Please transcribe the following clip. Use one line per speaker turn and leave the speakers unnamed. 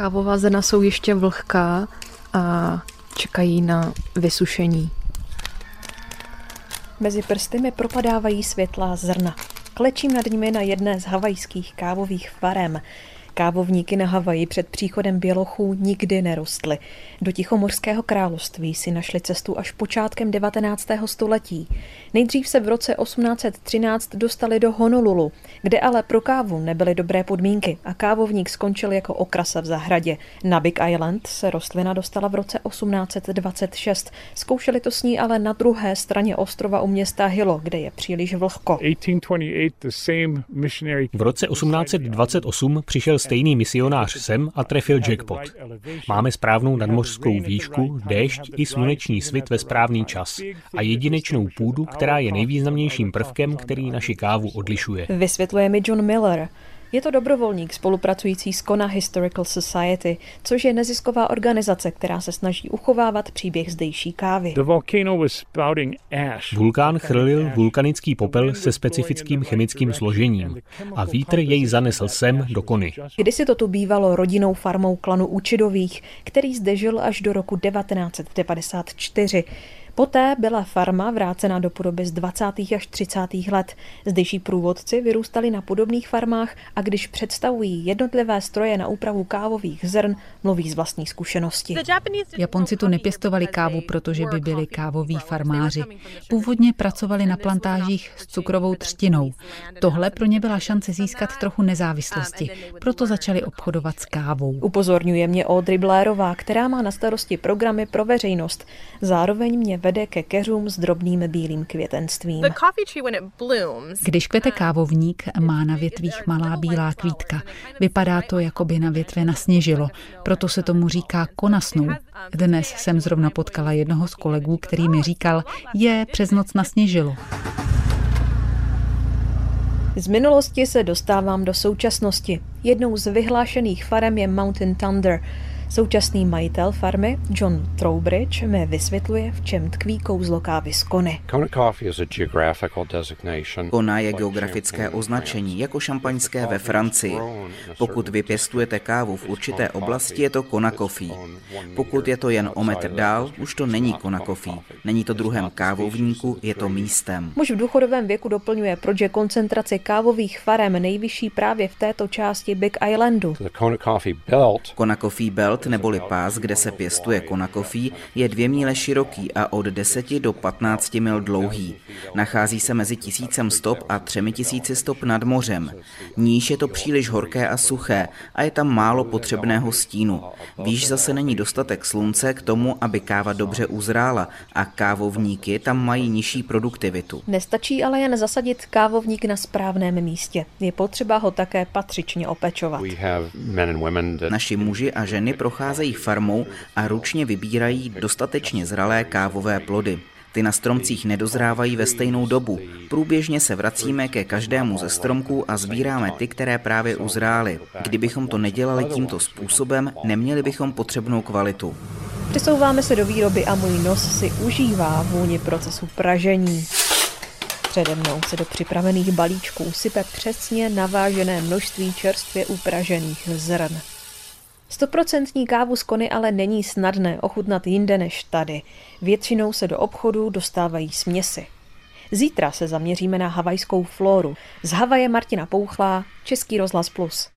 Kávová zrna jsou ještě vlhká a čekají na vysušení. Mezi prsty mi propadávají světlá zrna. Klečím nad nimi na jedné z havajských kávových farem. Kávovníky na Havaji před příchodem bělochů nikdy nerostly. Do Tichomorského království si našli cestu až počátkem 19. století. Nejdřív se v roce 1813 dostali do Honolulu, kde ale pro kávu nebyly dobré podmínky a kávovník skončil jako okrasa v zahradě. Na Big Island se rostlina dostala v roce 1826. Zkoušeli to s ní ale na druhé straně ostrova u města Hilo, kde je příliš vlhko.
V roce 1828 přišel stejný misionář sem a trefil jackpot. Máme správnou nadmořskou výšku, déšť i sluneční svit ve správný čas a jedinečnou půdu, která je nejvýznamnějším prvkem, který naši kávu odlišuje.
Vysvětluje mi John Miller. Je to dobrovolník spolupracující s Kona Historical Society, což je nezisková organizace, která se snaží uchovávat příběh zdejší kávy.
Vulkán chrlil vulkanický popel se specifickým chemickým složením a vítr jej zanesl sem do Kony.
Kdysi to tu bývalo rodinou farmou klanu Účidových, který zde žil až do roku 1994. Poté byla farma vrácena do podoby z 20. až 30. let. Zdejší průvodci vyrůstali na podobných farmách a když představují jednotlivé stroje na úpravu kávových zrn, mluví z vlastní zkušenosti.
Japonci tu nepěstovali kávu, protože by byli kávoví farmáři. Původně pracovali na plantážích s cukrovou třtinou. Tohle pro ně byla šance získat trochu nezávislosti, proto začali obchodovat s kávou.
Upozorňuje mě Audrey Blairová, která má na starosti programy pro veřejnost. Zároveň mě vede ke keřům s drobným bílým květenstvím.
Když kvete kávovník, má na větvích malá bílá kvítka. Vypadá to, jako by na větve nasněžilo, proto se tomu říká konasnou. Dnes jsem zrovna potkala jednoho z kolegů, který mi říkal, je, přes noc nasněžilo.
Z minulosti se dostávám do současnosti. Jednou z vyhlášených farem je Mountain Thunder. Současný majitel farmy John Trowbridge mi vysvětluje, v čem tkví kouzlo kávy z Kony.
Kona je geografické označení, jako šampaňské ve Francii. Pokud vypěstujete kávu v určité oblasti, je to Kona Coffee. Pokud je to jen o metr dál, už to není Kona Coffee. Není to druhem kávovníku, je to místem.
Muž v důchodovém věku doplňuje, proč je koncentrace kávových farem nejvyšší právě v této části Big Islandu.
Kona Coffee Belt neboli pás, kde se pěstuje konakofí, je dvě míle široký a od 10 do 15 mil dlouhý. Nachází se mezi tisícem stop a třemi tisíci stop nad mořem. Níž je to příliš horké a suché a je tam málo potřebného stínu. Výš zase není dostatek slunce k tomu, aby káva dobře uzrála a kávovníky tam mají nižší produktivitu.
Nestačí ale jen zasadit kávovník na správném místě. Je potřeba ho také patřičně opečovat.
Naši muži a ženy procházejí farmou a ručně vybírají dostatečně zralé kávové plody. Ty na stromcích nedozrávají ve stejnou dobu. Průběžně se vracíme ke každému ze stromků a sbíráme ty, které právě uzrály. Kdybychom to nedělali tímto způsobem, neměli bychom potřebnou kvalitu.
Přesouváme se do výroby a můj nos si užívá vůni procesu pražení. Přede mnou se do připravených balíčků sype přesně navážené množství čerstvě upražených zrn. Stoprocentní kávu z kony ale není snadné ochutnat jinde než tady. Většinou se do obchodu dostávají směsi. Zítra se zaměříme na havajskou floru. Z Havaje Martina Pouchlá, Český rozhlas Plus.